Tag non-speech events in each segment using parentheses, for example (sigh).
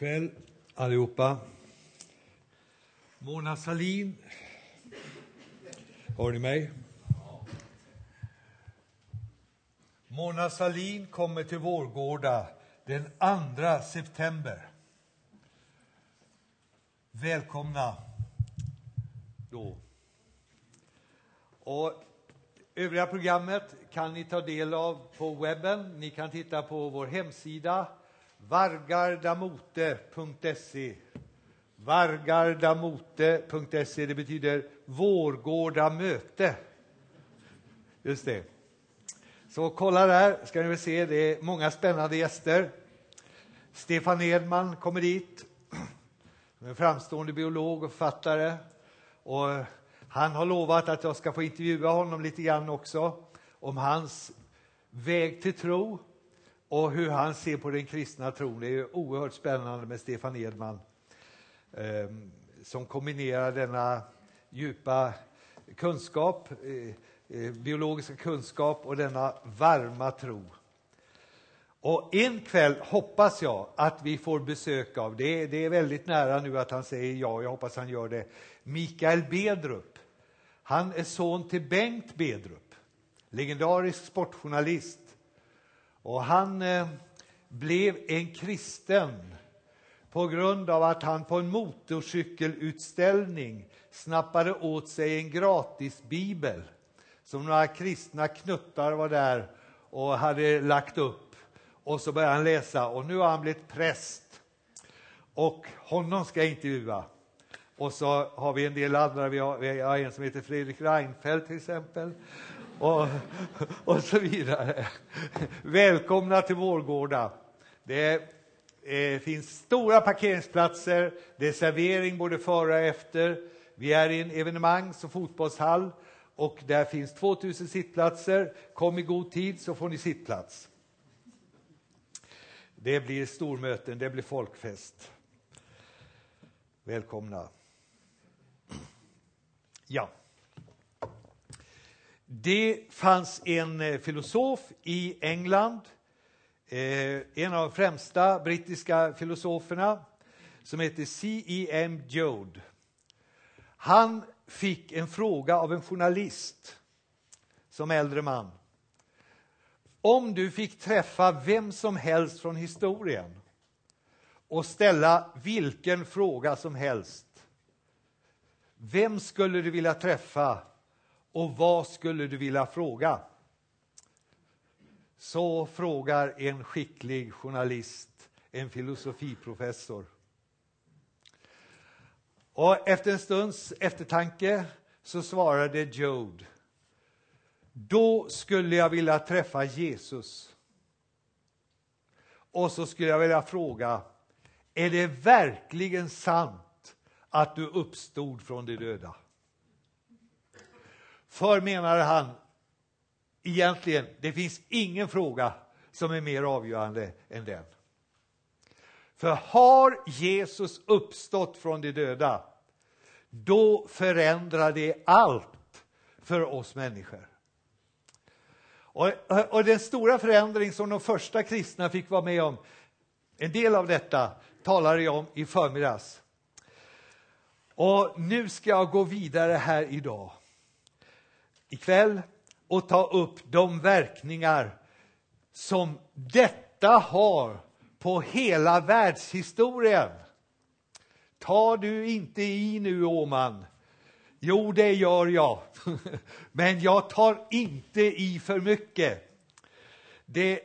kväll allihopa. Mona Salin. Hör ni mig? Mona Salin kommer till Vårgårda den 2 september. Välkomna då. Och övriga programmet kan ni ta del av på webben. Ni kan titta på vår hemsida vargardamote.se. Vargardamote.se, det betyder Vårgårda möte. Just det. Så kolla där, ska ni väl se, det är många spännande gäster. Stefan Edman kommer dit, en framstående biolog och författare. Och han har lovat att jag ska få intervjua honom lite grann också om hans väg till tro och hur han ser på den kristna tron. Det är oerhört spännande med Stefan Edman eh, som kombinerar denna djupa kunskap, eh, eh, biologiska kunskap och denna varma tro. Och en kväll hoppas jag att vi får besök av, det, det är väldigt nära nu att han säger ja, jag hoppas han gör det, Mikael Bedrup. Han är son till Bengt Bedrup, legendarisk sportjournalist och han eh, blev en kristen på grund av att han på en motorcykelutställning snappade åt sig en gratis bibel som några kristna knuttar var där och hade lagt upp. Och så började han läsa och nu har han blivit präst. Och honom ska jag intervjua. Och så har vi en del andra. Vi har, vi har en som heter Fredrik Reinfeldt till exempel och, och så vidare. Välkomna till Vårgårda. Det eh, finns stora parkeringsplatser, det är servering både före och efter. Vi är i en evenemangs och fotbollshall och där finns 2000 sittplatser. Kom i god tid så får ni sittplats. Det blir stormöten, det blir folkfest. Välkomna. Ja. Det fanns en eh, filosof i England, eh, en av de främsta brittiska filosoferna, som hette C.E.M. Joad. Han fick en fråga av en journalist som äldre man. Om du fick träffa vem som helst från historien och ställa vilken fråga som helst, vem skulle du vilja träffa och vad skulle du vilja fråga? Så frågar en skicklig journalist en filosofiprofessor. Och efter en stunds eftertanke så svarade Jode. Då skulle jag vilja träffa Jesus. Och så skulle jag vilja fråga, är det verkligen sant att du uppstod från de döda? För, menade han, egentligen, det finns ingen fråga som är mer avgörande än den. För har Jesus uppstått från de döda, då förändrar det allt för oss människor. Och, och, den stora förändring som de första kristna fick vara med om, en del av detta talade jag om i förmiddags. Och nu ska jag gå vidare här idag ikväll och ta upp de verkningar som detta har på hela världshistorien. Tar du inte i nu, Åman? Jo, det gör jag. (laughs) Men jag tar inte i för mycket. Det,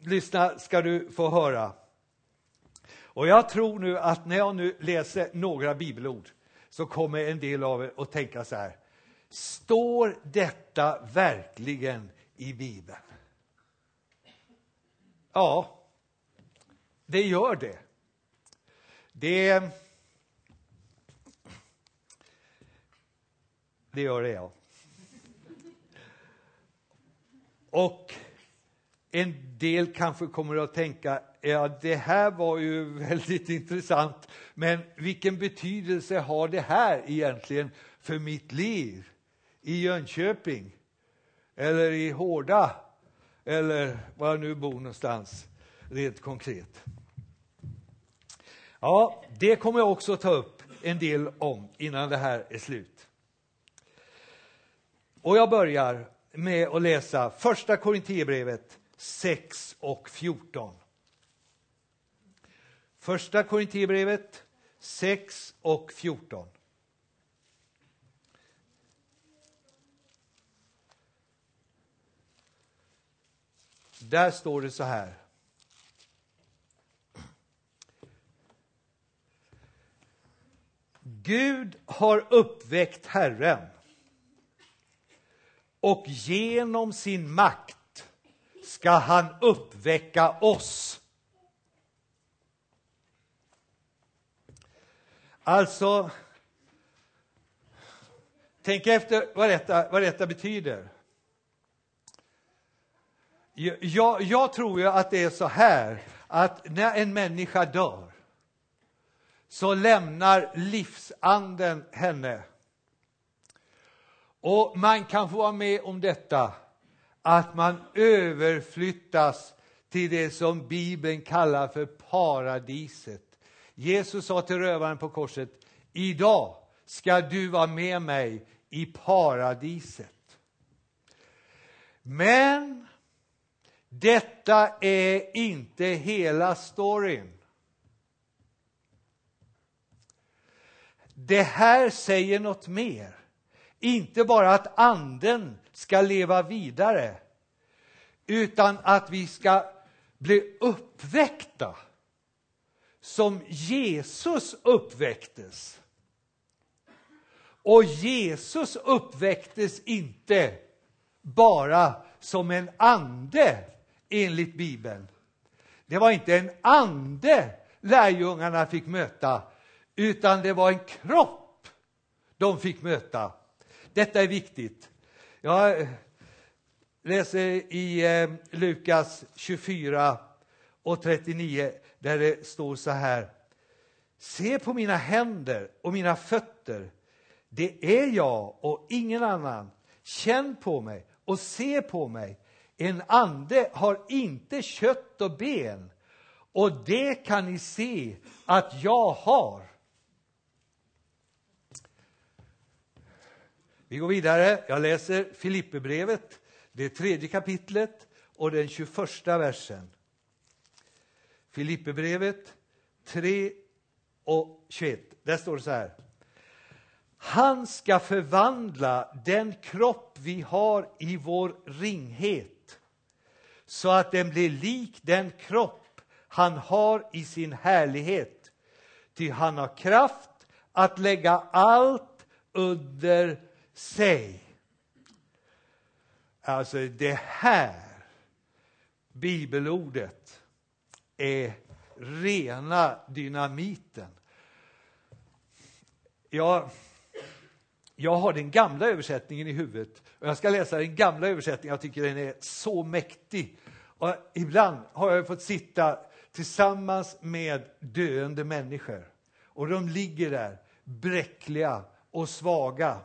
lyssna ska du få höra. Och jag tror nu att när jag nu läser några bibelord så kommer en del av er att tänka så här. Står detta verkligen i Bibeln? Ja, det gör det. Det, det gör det, ja. Och en del kanske kommer att tänka, ja det här var ju (laughs) väldigt intressant, men vilken betydelse har det här egentligen för mitt liv? I Jönköping eller i Hårda eller var jag nu bor någonstans, rent konkret. Ja, det kommer jag också ta upp en del om innan det här är slut. Och jag börjar med att läsa första Korinthierbrevet 6 och 14. Första Korinthierbrevet 6 och 14. Där står det så här. Gud har uppväckt Herren och genom sin makt ska han uppväcka oss. Alltså, tänk efter vad detta, vad detta betyder. Jag, jag tror ju att det är så här att när en människa dör så lämnar livsanden henne. Och man kan få vara med om detta, att man överflyttas till det som Bibeln kallar för paradiset. Jesus sa till rövaren på korset, idag ska du vara med mig i paradiset. Men detta är inte hela storyn. Det här säger något mer. Inte bara att anden ska leva vidare, utan att vi ska bli uppväckta som Jesus uppväcktes. Och Jesus uppväcktes inte bara som en ande enligt Bibeln. Det var inte en ande lärjungarna fick möta, utan det var en kropp de fick möta. Detta är viktigt. Jag läser i eh, Lukas 24 och 39 där det står så här. Se på mina händer och mina fötter. Det är jag och ingen annan. Känn på mig och se på mig. En ande har inte kött och ben och det kan ni se att jag har. Vi går vidare. Jag läser Filipperbrevet, det tredje kapitlet och den 21 versen. Filipperbrevet 3 och 21. Där står det så här. Han ska förvandla den kropp vi har i vår ringhet så att den blir lik den kropp han har i sin härlighet. Ty han har kraft att lägga allt under sig. Alltså det här bibelordet är rena dynamiten. Jag, jag har den gamla översättningen i huvudet och jag ska läsa den gamla översättningen. Jag tycker den är så mäktig. Och ibland har jag fått sitta tillsammans med döende människor och de ligger där bräckliga och svaga.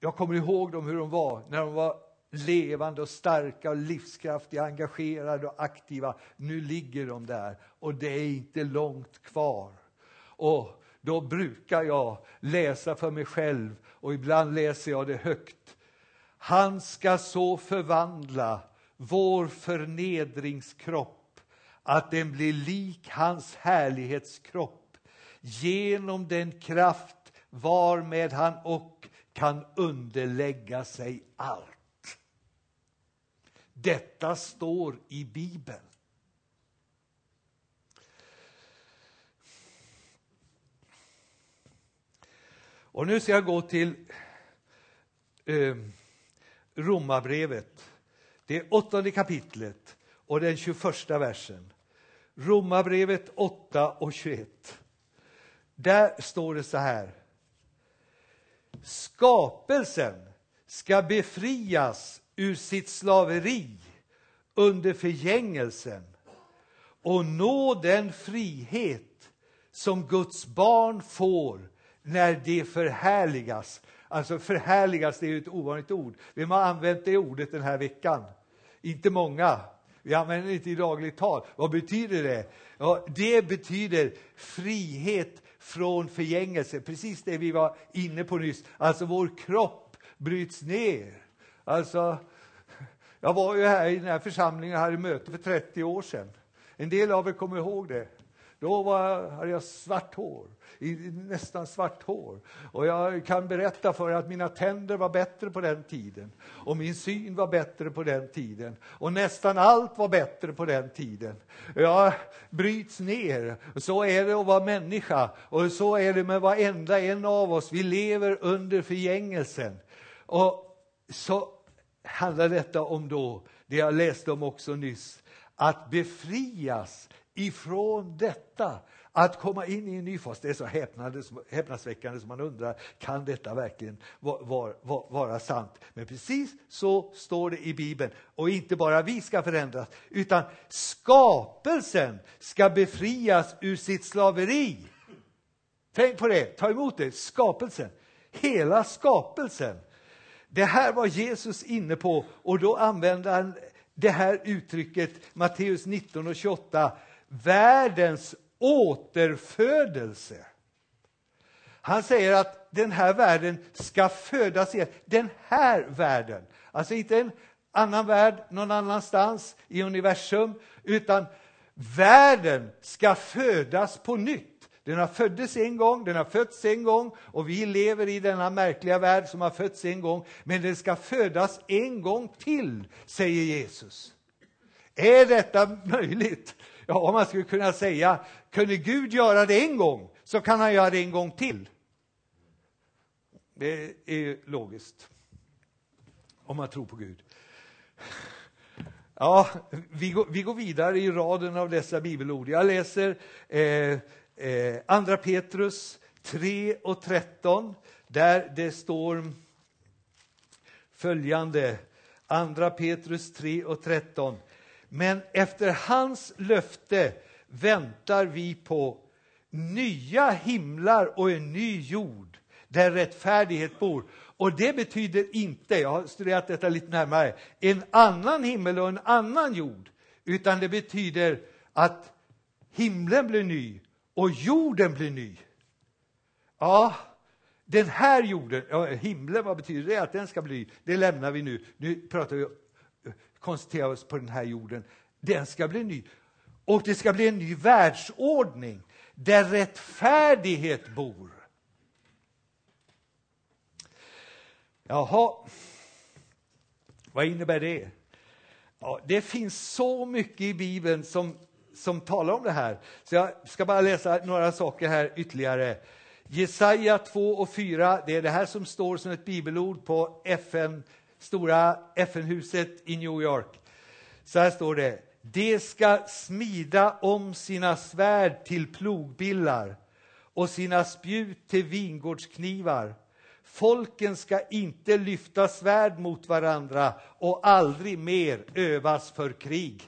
Jag kommer ihåg dem hur de var när de var levande och starka och livskraftiga, engagerade och aktiva. Nu ligger de där och det är inte långt kvar. Och då brukar jag läsa för mig själv och ibland läser jag det högt. Han ska så förvandla vår förnedringskropp att den blir lik hans härlighetskropp genom den kraft varmed han och kan underlägga sig allt. Detta står i Bibeln. Och nu ska jag gå till eh, Romarbrevet, det åttonde kapitlet och den 21 versen. Romarbrevet 8 och 21. Där står det så här. Skapelsen ska befrias ur sitt slaveri under förgängelsen och nå den frihet som Guds barn får när det förhärligas. Alltså förhärligas, det är ju ett ovanligt ord. Vem har använt det ordet den här veckan? Inte många. Vi använder det inte i dagligt tal. Vad betyder det? Ja, det betyder frihet från förgängelse, precis det vi var inne på nyss. Alltså vår kropp bryts ner. Alltså, jag var ju här i den här församlingen och hade möte för 30 år sedan. En del av er kommer ihåg det. Då var, hade jag svart hår, nästan svart hår. Och jag kan berätta för er att mina tänder var bättre på den tiden. Och min syn var bättre på den tiden. Och nästan allt var bättre på den tiden. Jag bryts ner. Så är det att vara människa. Och så är det med varenda en av oss. Vi lever under förgängelsen. Och så handlar detta om då, det jag läste om också nyss, att befrias ifrån detta. Att komma in i en ny fas, det är så häpnadsväckande som man undrar, kan detta verkligen vara, vara, vara sant? Men precis så står det i Bibeln. Och inte bara vi ska förändras, utan skapelsen ska befrias ur sitt slaveri. Tänk på det, ta emot det, skapelsen. Hela skapelsen. Det här var Jesus inne på och då använde han det här uttrycket, Matteus 19 och 28, världens återfödelse. Han säger att den här världen ska födas igen. Den här världen, alltså inte en annan värld någon annanstans i universum, utan världen ska födas på nytt. Den har föddes en gång, den har fötts en gång och vi lever i denna märkliga värld som har fötts en gång, men den ska födas en gång till, säger Jesus. Är detta möjligt? Ja, man skulle kunna säga, kunde Gud göra det en gång, så kan han göra det en gång till. Det är logiskt, om man tror på Gud. Ja, vi går, vi går vidare i raden av dessa bibelord. Jag läser eh, eh, Andra Petrus 3 och 13, där det står följande. Andra Petrus 3 och 13. Men efter hans löfte väntar vi på nya himlar och en ny jord där rättfärdighet bor. Och det betyder inte, jag har studerat detta lite närmare, en annan himmel och en annan jord, utan det betyder att himlen blir ny och jorden blir ny. Ja, den här jorden, ja, himlen, vad betyder det? Att den ska bli Det lämnar vi nu. Nu pratar vi koncentrera oss på den här jorden. Den ska bli ny. Och det ska bli en ny världsordning där rättfärdighet bor. Jaha, vad innebär det? Ja, det finns så mycket i Bibeln som, som talar om det här. Så jag ska bara läsa några saker här ytterligare. Jesaja 2 och 4, det är det här som står som ett bibelord på FN stora FN-huset i New York. Så här står det. De ska smida om sina svärd till plogbillar och sina spjut till vingårdsknivar. Folken ska inte lyfta svärd mot varandra och aldrig mer övas för krig.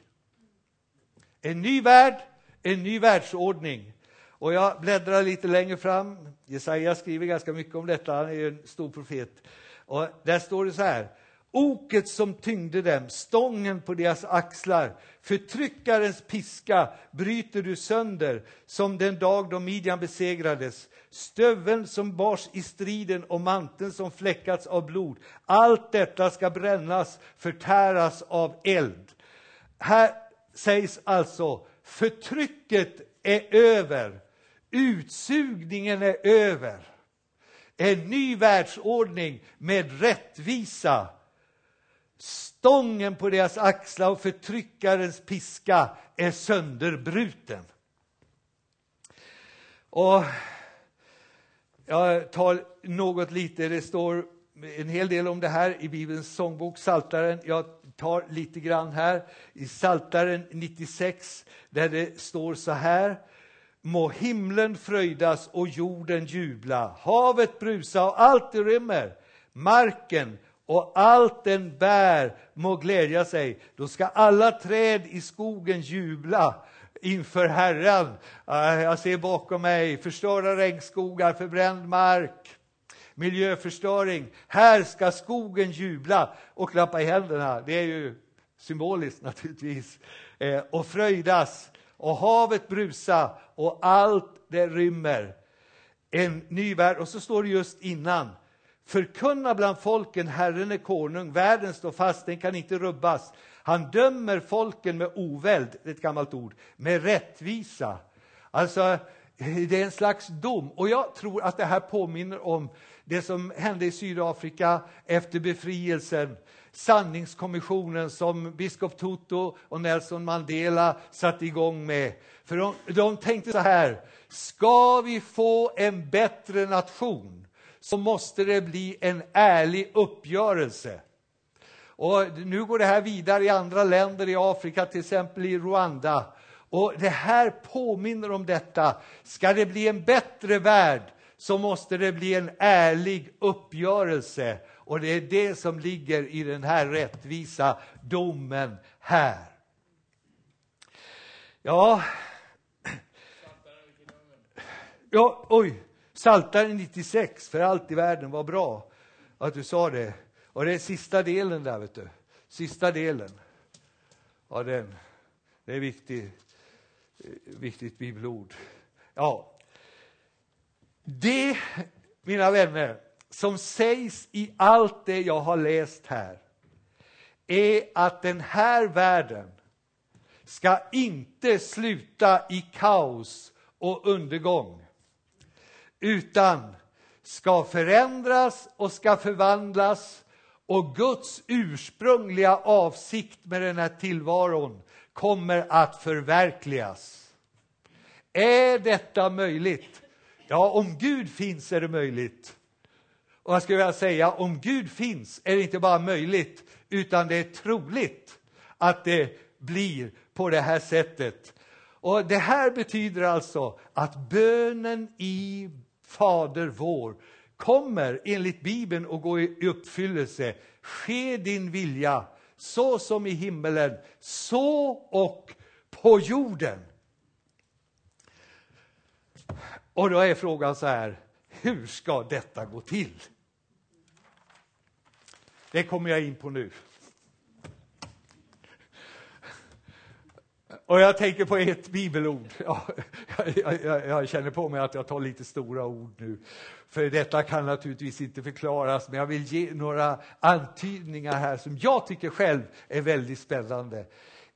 En ny värld, en ny världsordning. Och jag bläddrar lite längre fram. Jesaja skriver ganska mycket om detta, han är en stor profet. Och där står det så här. Oket som tyngde dem, stången på deras axlar, förtryckarens piska bryter du sönder som den dag då Midjan besegrades. Stöveln som bars i striden och manteln som fläckats av blod. Allt detta ska brännas, förtäras av eld. Här sägs alltså, förtrycket är över, utsugningen är över. En ny världsordning med rättvisa Stången på deras axlar och förtryckarens piska är sönderbruten. Och jag tar något lite, det står en hel del om det här i Bibelns sångbok Saltaren. Jag tar lite grann här i Saltaren 96 där det står så här. Må himlen fröjdas och jorden jubla, havet brusa och allt det rymmer, marken och allt den bär må glädja sig. Då ska alla träd i skogen jubla inför Herren. Äh, jag ser bakom mig förstörda regnskogar, förbränd mark, miljöförstöring. Här ska skogen jubla och klappa i händerna. Det är ju symboliskt naturligtvis, eh, och fröjdas och havet brusa och allt det rymmer. En ny värld. Och så står det just innan. Förkunna bland folken, Herren är konung, världen står fast, den kan inte rubbas. Han dömer folken med oväld, det är ett gammalt ord, med rättvisa. Alltså, det är en slags dom. Och jag tror att det här påminner om det som hände i Sydafrika efter befrielsen. Sanningskommissionen som biskop Tutu och Nelson Mandela satte igång med. För de, de tänkte så här, ska vi få en bättre nation så måste det bli en ärlig uppgörelse. Och nu går det här vidare i andra länder i Afrika, till exempel i Rwanda. Och Det här påminner om detta. Ska det bli en bättre värld så måste det bli en ärlig uppgörelse. Och det är det som ligger i den här rättvisa domen här. Ja, ja oj, Saltaren 96, för allt i världen, var bra att du sa det. Och det är sista delen där, vet du. Sista delen. Ja, den. Det är viktigt, eh, viktigt bibelord. Ja. Det, mina vänner, som sägs i allt det jag har läst här är att den här världen ska inte sluta i kaos och undergång utan ska förändras och ska förvandlas och Guds ursprungliga avsikt med den här tillvaron kommer att förverkligas. Är detta möjligt? Ja, om Gud finns är det möjligt. Och jag skulle vilja säga, om Gud finns är det inte bara möjligt, utan det är troligt att det blir på det här sättet. Och Det här betyder alltså att bönen i Fader vår kommer enligt Bibeln att gå i uppfyllelse. Ske din vilja, så som i himmelen, så och på jorden. Och då är frågan så här, hur ska detta gå till? Det kommer jag in på nu. Och jag tänker på ett bibelord. (laughs) Ja, jag, jag, jag, känner på mig att jag tar lite stora ord nu. För detta kan naturligtvis inte förklaras, men jag vill ge några antydningar här som jag tycker själv är väldigt spännande.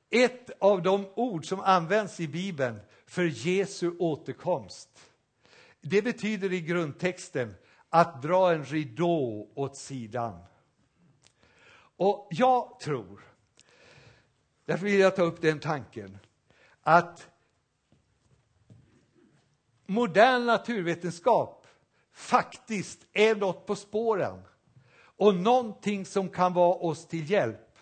Ett av de ord som används i Bibeln för Jesu återkomst, det betyder i grundtexten att dra en ridå åt sidan. Och jag tror, därför vill jag ta upp den tanken, att modern naturvetenskap faktiskt är något på spåren och någonting som kan vara oss till hjälp.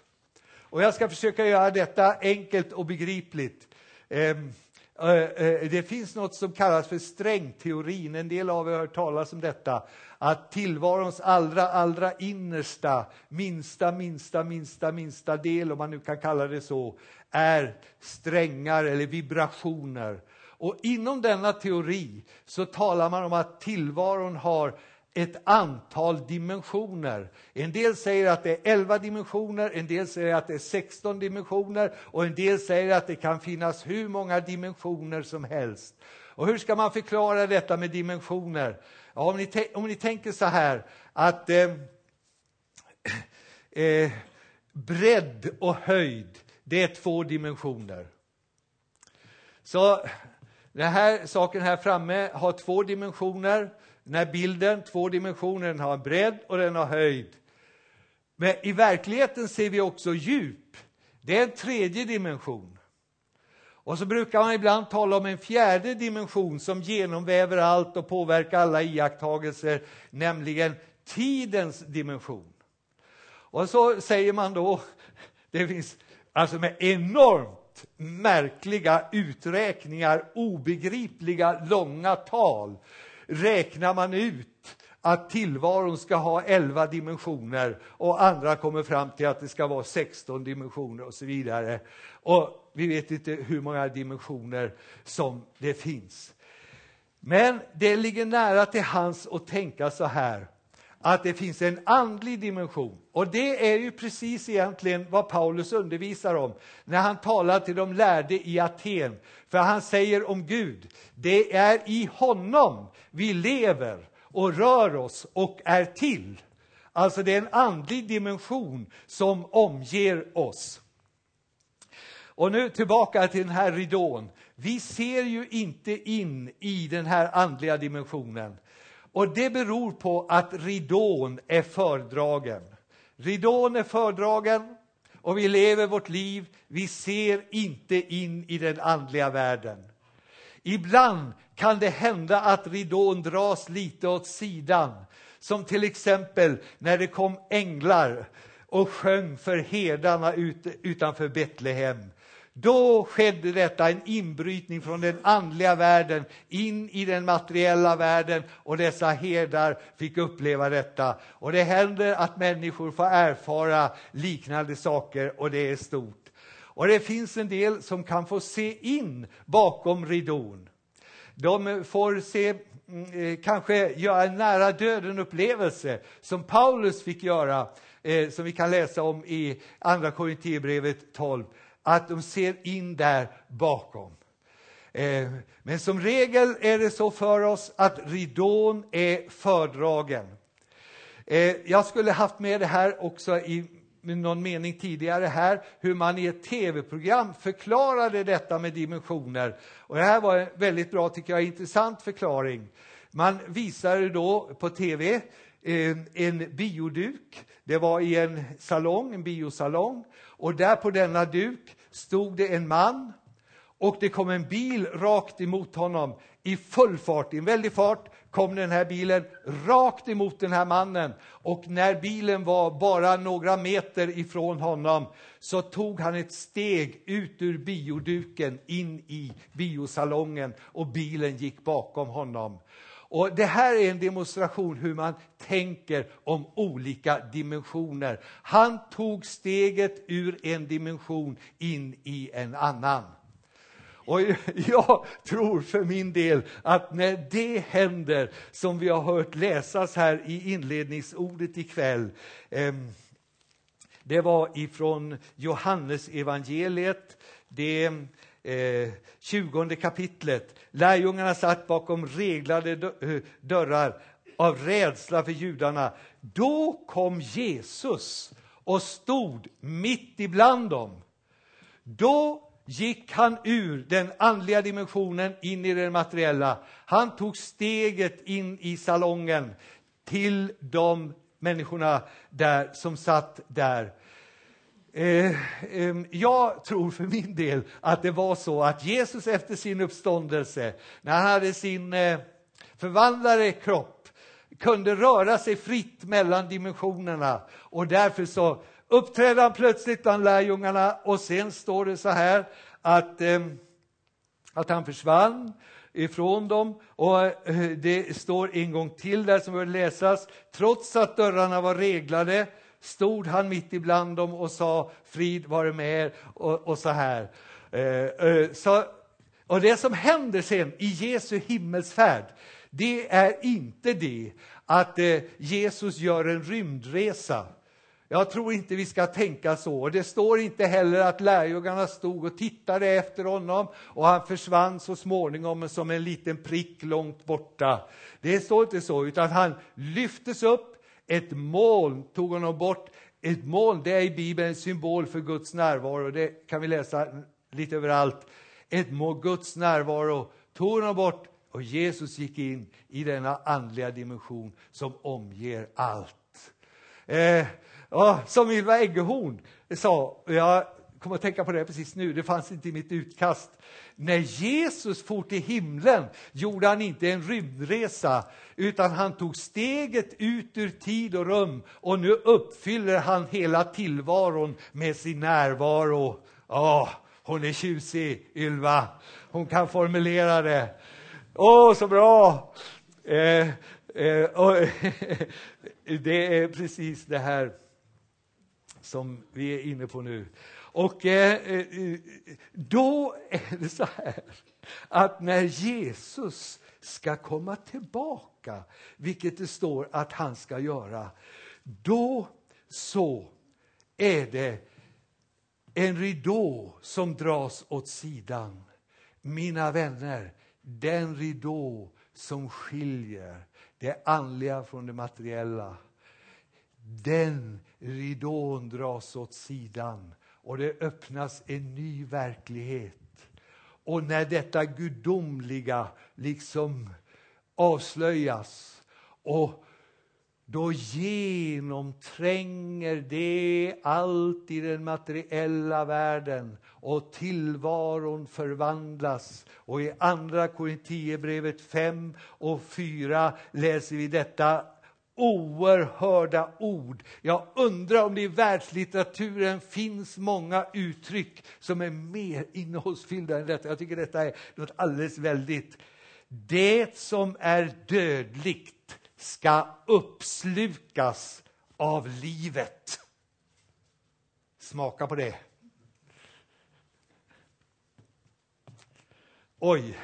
Och jag ska försöka göra detta enkelt och begripligt. Ehm, Eh, eh, det finns något som kallas för strängteorin. En del av er har hört talas om detta. Att tillvarons allra, allra innersta, minsta, minsta, minsta, minsta del, om man nu kan kalla det så, är strängar eller vibrationer. Och inom denna teori så talar man om att tillvaron har ett antal dimensioner. En del säger att det är 11 dimensioner, en del säger att det är 16 dimensioner och en del säger att det kan finnas hur många dimensioner som helst. Och hur ska man förklara detta med dimensioner? Ja, om, ni om ni tänker så här att eh, (clears throat) eh, bredd och höjd, det är två dimensioner. Så den här saken här framme har två dimensioner. Den här bilden, två dimensioner, den har bredd och den har höjd. Men i verkligheten ser vi också djup. Det är en tredje dimension. Och så brukar man ibland tala om en fjärde dimension som genomväver allt och påverkar alla iakttagelser, nämligen tidens dimension. Och så säger man då, det finns alltså med enormt märkliga uträkningar, obegripliga långa tal, räknar man ut att tillvaron ska ha 11 dimensioner och andra kommer fram till att det ska vara 16 dimensioner och så vidare. Och vi vet inte hur många dimensioner som det finns. Men det ligger nära till hans att tänka så här att det finns en andlig dimension. Och det är ju precis egentligen vad Paulus undervisar om när han talar till de lärde i Aten. För han säger om Gud, det är i honom vi lever och rör oss och är till. Alltså det är en andlig dimension som omger oss. Och nu tillbaka till den här ridån. Vi ser ju inte in i den här andliga dimensionen. Och det beror på att ridån är fördragen. Ridån är fördragen och vi lever vårt liv. Vi ser inte in i den andliga världen. Ibland kan det hända att ridån dras lite åt sidan. Som till exempel när det kom änglar och sjöng för herdarna utanför Betlehem. Då skedde detta, en inbrytning från den andliga världen in i den materiella världen och dessa herdar fick uppleva detta. Och det händer att människor får erfara liknande saker och det är stort. Och det finns en del som kan få se in bakom ridån. De får se mm, eh, kanske göra en nära döden-upplevelse som Paulus fick göra, eh, som vi kan läsa om i Andra Korinthierbrevet 12 att de ser in där bakom. Eh, men som regel är det så för oss att ridån är fördragen. Eh, jag skulle haft med det här också i någon mening tidigare här, hur man i ett tv-program förklarade detta med dimensioner. Och det här var en väldigt bra, tycker jag, intressant förklaring. Man visade då på tv en, en bioduk. Det var i en salong, en biosalong. Och där på denna duk stod det en man och det kom en bil rakt emot honom i full fart, i en väldig fart kom den här bilen rakt emot den här mannen. Och när bilen var bara några meter ifrån honom så tog han ett steg ut ur bioduken in i biosalongen och bilen gick bakom honom. Och Det här är en demonstration hur man tänker om olika dimensioner. Han tog steget ur en dimension in i en annan. Och (laughs) jag tror för min del att när det händer, som vi har hört läsas här i inledningsordet ikväll, eh, det var ifrån Johannes evangeliet, det eh, 20 kapitlet. Lärjungarna satt bakom reglade eh, dörrar av rädsla för judarna. Då kom Jesus och stod mitt ibland dem. Då gick han ur den andliga dimensionen in i den materiella. Han tog steget in i salongen till de människorna där som satt där. Eh, eh, jag tror för min del att det var så att Jesus efter sin uppståndelse, när han hade sin eh, förvandlade kropp, kunde röra sig fritt mellan dimensionerna och därför så uppträdde han plötsligt bland lärjungarna och sen står det så här att, ehm, att han försvann ifrån dem. Och eh, det står en gång till där som bör läsas. Trots att dörrarna var reglade stod han mitt ibland dem och sa frid vare med er och, och så här. Eh, eh, så, och det som händer sen i Jesu himmelsfärd, det är inte det att eh, Jesus gör en rymdresa. Jag tror inte vi ska tänka så. Det står inte heller att lärjungarna stod och tittade efter honom och han försvann så småningom som en liten prick långt borta. Det står inte så, utan han lyftes upp ett moln tog honom bort. Ett moln det är i Bibeln en symbol för Guds närvaro. Det kan vi läsa lite överallt. Ett moln, Guds närvaro, tog honom bort och Jesus gick in i denna andliga dimension som omger allt. Eh, ja, som Ylva Eggehorn sa, jag kom att tänka på det precis nu, det fanns inte i mitt utkast. När Jesus for till himlen gjorde han inte en rymdresa, utan han tog steget ut ur tid och rum och nu uppfyller han hela tillvaron med sin närvaro. Åh, hon är tjusig, Ylva. Hon kan formulera det. Åh, oh, så bra! Eh, eh, och, (laughs) det är precis det här som vi är inne på nu. Och eh, eh, då är det så här att när Jesus ska komma tillbaka, vilket det står att han ska göra, då så är det en ridå som dras åt sidan. Mina vänner, den ridå som skiljer det andliga från det materiella. Den ridån dras åt sidan och det öppnas en ny verklighet. Och när detta gudomliga liksom avslöjas och då genomtränger det allt i den materiella världen och tillvaron förvandlas. Och i Andra Korinthierbrevet 5 och 4 läser vi detta oerhörda ord. Jag undrar om det i världslitteraturen finns många uttryck som är mer innehållsfyllda än detta. Jag tycker detta är något alldeles väldigt. Det som är dödligt ska uppslukas av livet. Smaka på det. Oj.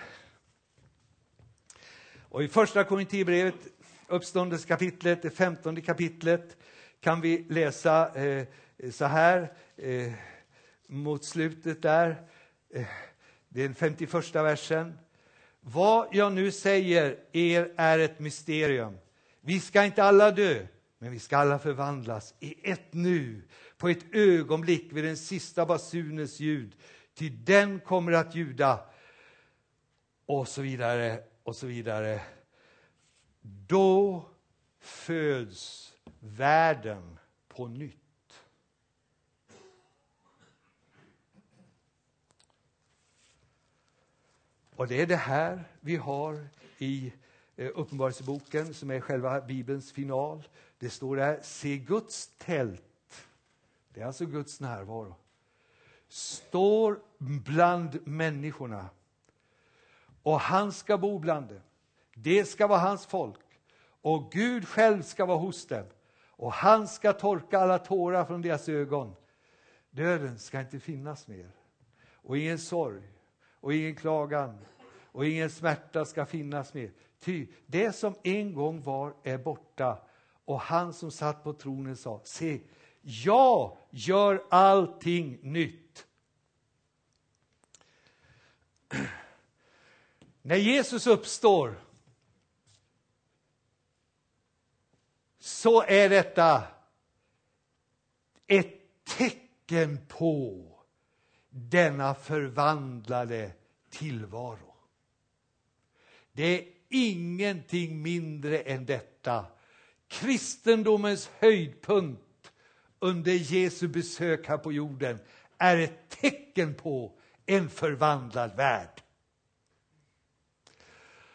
Och i första Korinthierbrevet, uppståndelsekapitlet, det femtonde kapitlet, kan vi läsa eh, så här eh, mot slutet där. Eh, den 51 versen. Vad jag nu säger er är ett mysterium. Vi ska inte alla dö, men vi ska alla förvandlas i ett nu, på ett ögonblick vid den sista basunens ljud. Ty den kommer att ljuda, och så vidare, och så vidare. Då föds världen på nytt. Och det är det här vi har i eh, Uppenbarelseboken som är själva Bibelns final. Det står där, se Guds tält, det är alltså Guds närvaro, står bland människorna och han ska bo bland dem. Det ska vara hans folk och Gud själv ska vara hos dem och han ska torka alla tårar från deras ögon. Döden ska inte finnas mer och ingen sorg och ingen klagan och ingen smärta ska finnas mer. Ty det som en gång var är borta och han som satt på tronen sa, se, jag gör allting nytt. (clears throat) När Jesus uppstår så är detta ett tecken på denna förvandlade tillvaro. Det är ingenting mindre än detta. Kristendomens höjdpunkt under Jesu besök här på jorden är ett tecken på en förvandlad värld.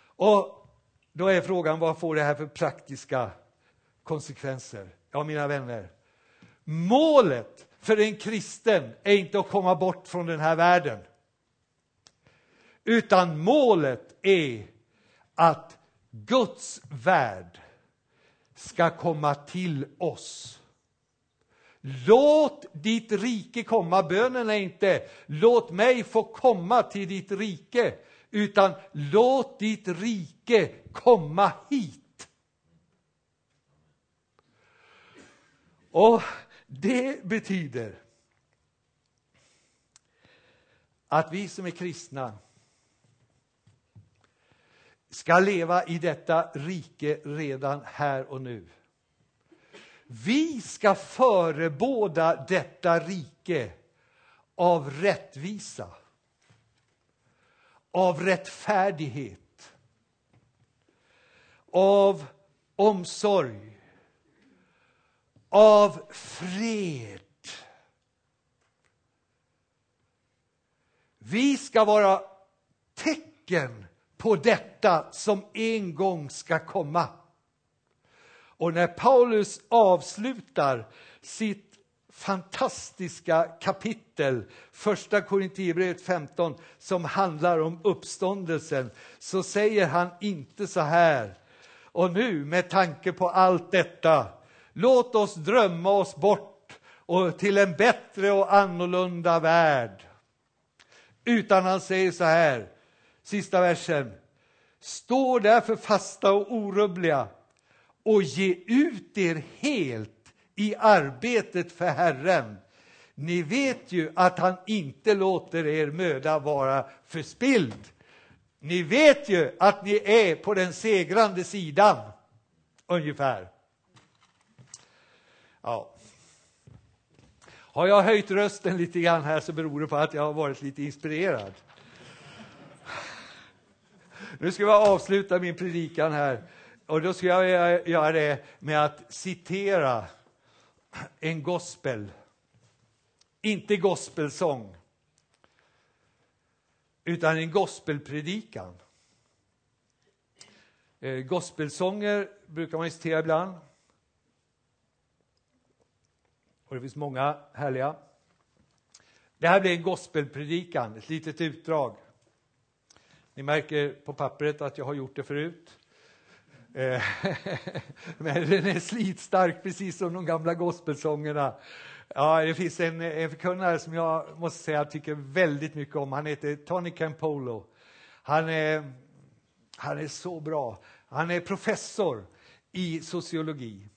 Och då är frågan, vad får det här för praktiska konsekvenser? Ja, mina vänner, målet för en kristen är inte att komma bort från den här världen. Utan målet är att Guds värld ska komma till oss. Låt ditt rike komma. Bönen är inte låt mig få komma till ditt rike, utan låt ditt rike komma hit. Och det betyder att vi som är kristna ska leva i detta rike redan här och nu. Vi ska förebåda detta rike av rättvisa, av rättfärdighet, av omsorg, av fred. Vi ska vara tecken på detta som en gång ska komma. Och när Paulus avslutar sitt fantastiska kapitel, första Korinthierbrevet 15, som handlar om uppståndelsen, så säger han inte så här. Och nu, med tanke på allt detta, låt oss drömma oss bort och till en bättre och annorlunda värld. Utan han säger så här, sista versen. Stå därför fasta och orubbliga och ge ut er helt i arbetet för Herren. Ni vet ju att han inte låter er möda vara förspilld. Ni vet ju att ni är på den segrande sidan, ungefär. Ja. Har jag höjt rösten lite grann här så beror det på att jag har varit lite inspirerad. Nu ska jag avsluta min predikan här och då ska jag göra det med att citera en gospel. Inte gospelsång, utan en gospelpredikan. Eh, gospelsånger brukar man citera ibland. Och det finns många härliga. Det här blir en gospelpredikan, ett litet utdrag. Ni märker på pappret att jag har gjort det förut. Eh, (laughs) men den är slitstark, precis som de gamla gospelsångerna. Ja, det finns en, en förkunnare som jag måste säga tycker väldigt mycket om. Han heter Tony Campolo. Han är, han är så bra. Han är professor i sociologi.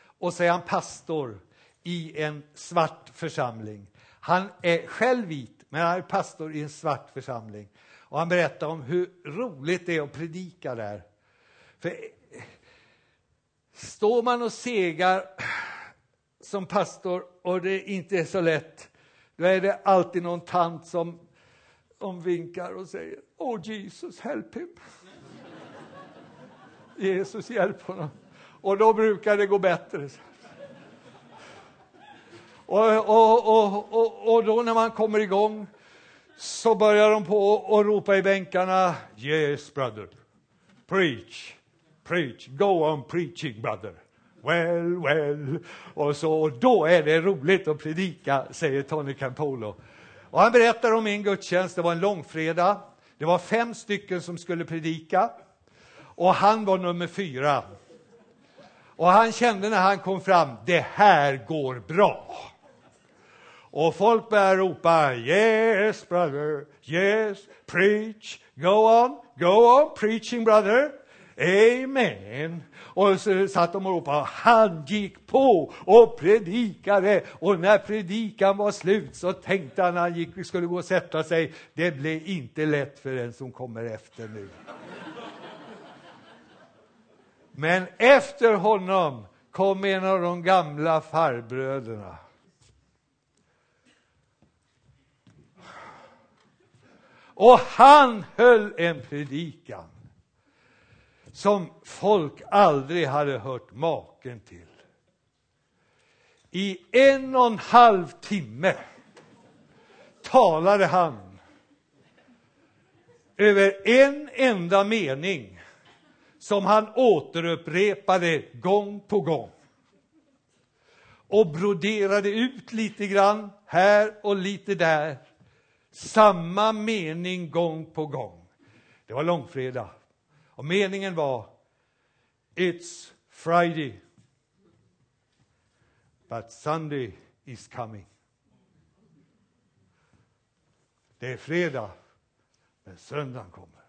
Och så är han pastor i en svart församling. Han är själv vit, men han är pastor i en svart församling. Och han berättar om hur roligt det är att predika där. För står man och segar som pastor och det inte är så lätt, då är det alltid någon tant som, som vinkar och säger Oh Jesus, help him. (laughs) Jesus, hjälp honom. Och då brukar det gå bättre. Och, och, och, och, och då när man kommer igång så börjar de på och ropa i bänkarna Yes brother, preach, preach, go on preaching brother. Well, well. Och så, då är det roligt att predika, säger Tony Campolo. Och han berättar om min gudstjänst, det var en långfredag. Det var fem stycken som skulle predika och han var nummer fyra. Och han kände när han kom fram, det här går bra. Och folk börjar ropa Yes brother, yes, preach, go on, go on preaching brother. Amen. Och så satt de och ropade, han gick på och predikade. Och när predikan var slut så tänkte han när han gick, skulle gå och sätta sig, det blir inte lätt för den som kommer efter nu. Men efter honom kom en av de gamla farbröderna. Och han höll en predikan som folk aldrig hade hört maken till. I en och en halv timme talade han över en enda mening som han återupprepade gång på gång och broderade ut lite grann här och lite där samma mening gång på gång. Det var långfredag. Och meningen var It's Friday. But Sunday is coming. Det är fredag, men söndagen kommer.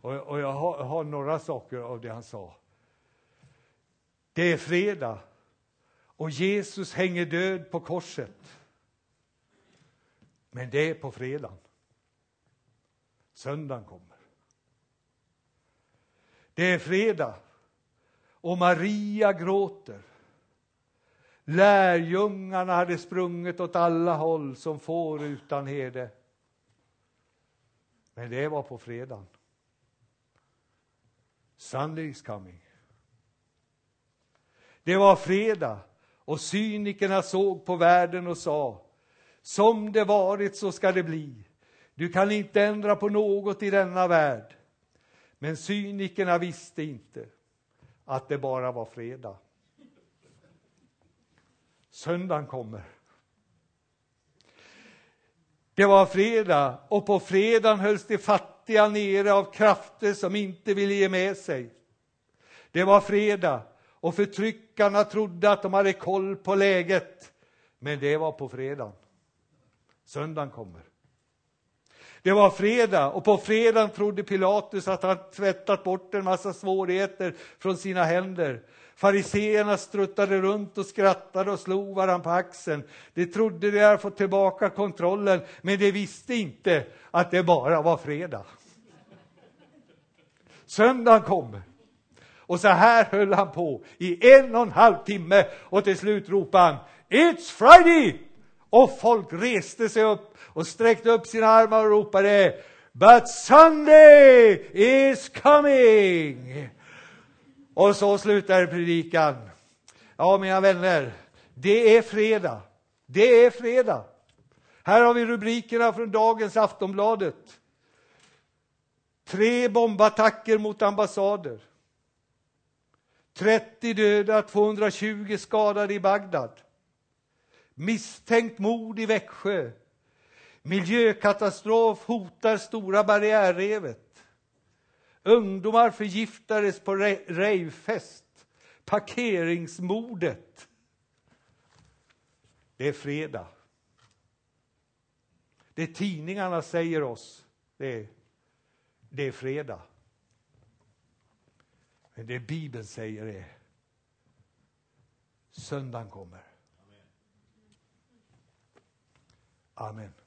Och, och jag, har, jag har några saker av det han sa. Det är fredag och Jesus hänger död på korset. Men det är på fredagen. Söndagen kommer. Det är fredag och Maria gråter. Lärjungarna hade sprungit åt alla håll som får utan herde. Men det var på fredagen. Sunday is coming. Det var fredag och cynikerna såg på världen och sa som det varit så ska det bli. Du kan inte ändra på något i denna värld. Men cynikerna visste inte att det bara var fredag. Söndagen kommer. Det var fredag och på fredagen hölls de fattiga nere av krafter som inte ville ge med sig. Det var fredag och förtryckarna trodde att de hade koll på läget. Men det var på fredagen. Söndagen kommer. Det var fredag och på fredagen trodde Pilatus att han tvättat bort en massa svårigheter från sina händer. Fariseerna struttade runt och skrattade och slog varandra på axeln. De trodde de hade fått tillbaka kontrollen, men de visste inte att det bara var fredag. Söndagen kommer. Och så här höll han på i en och en halv timme och till slut ropade han It's Friday! Och folk reste sig upp och sträckte upp sina armar och ropade But Sunday is coming! Och så slutar predikan. Ja, mina vänner, det är fredag. Det är fredag. Här har vi rubrikerna från dagens Aftonbladet. Tre bombattacker mot ambassader. 30 döda, 220 skadade i Bagdad. Misstänkt mord i Växjö. Miljökatastrof hotar Stora barriärrevet. Ungdomar förgiftades på rejvfest. Parkeringsmordet. Det är fredag. Det tidningarna säger oss, det är, det är fredag. Men det Bibeln säger är söndagen kommer. Amen.